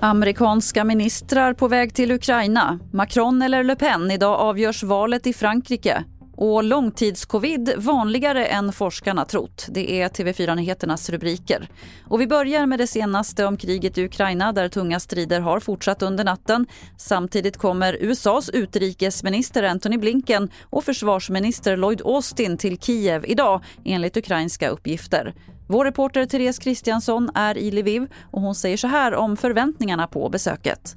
Amerikanska ministrar på väg till Ukraina. Macron eller Le Pen. Idag avgörs valet i Frankrike. Och långtidscovid vanligare än forskarna trott. Det är TV4-nyheternas rubriker. Och vi börjar med det senaste om kriget i Ukraina där tunga strider har fortsatt under natten. Samtidigt kommer USAs utrikesminister Antony Blinken och försvarsminister Lloyd Austin till Kiev idag enligt ukrainska uppgifter. Vår reporter Therese Kristiansson är i Lviv och hon säger så här om förväntningarna på besöket.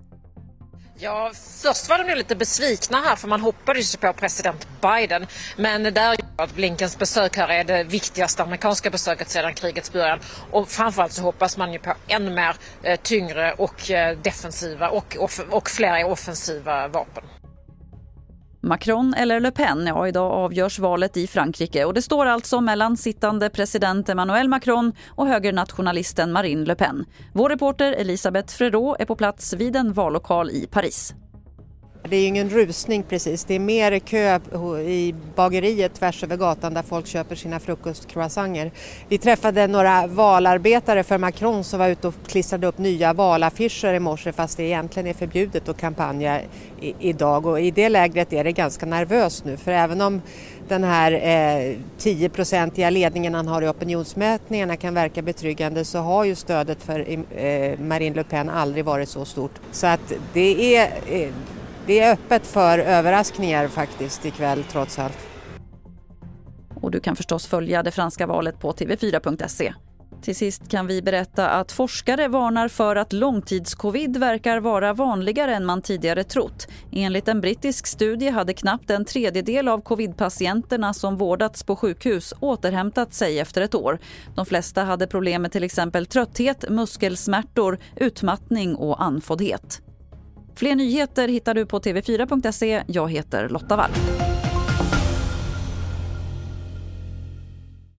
Ja, först var de ju lite besvikna här för man hoppades ju på president Biden. Men där att Blinkens besök här är det viktigaste amerikanska besöket sedan krigets början. Och framförallt så hoppas man ju på ännu mer eh, tyngre och eh, defensiva och, och, och fler offensiva vapen. Macron eller Le Pen? Ja, idag avgörs valet i Frankrike och det står alltså mellan sittande president Emmanuel Macron och högernationalisten Marine Le Pen. Vår reporter Elisabeth Frerot är på plats vid en vallokal i Paris. Det är ingen rusning precis, det är mer kö i bageriet tvärs över gatan där folk köper sina frukostcroissanter. Vi träffade några valarbetare för Macron som var ute och klistrade upp nya valaffischer i morse fast det egentligen är förbjudet att kampanja idag och i det lägret är det ganska nervöst nu för även om den här eh, 10-procentiga ledningen han har i opinionsmätningarna kan verka betryggande så har ju stödet för eh, Marine Le Pen aldrig varit så stort. Så att det är eh, det är öppet för överraskningar faktiskt ikväll trots allt. Och du kan förstås följa det franska valet på tv4.se. Till sist kan vi berätta att forskare varnar för att långtidscovid verkar vara vanligare än man tidigare trott. Enligt en brittisk studie hade knappt en tredjedel av covidpatienterna som vårdats på sjukhus återhämtat sig efter ett år. De flesta hade problem med till exempel trötthet, muskelsmärtor, utmattning och andfåddhet. Fler nyheter hittar du på tv4.se. Jag heter Lotta Wall.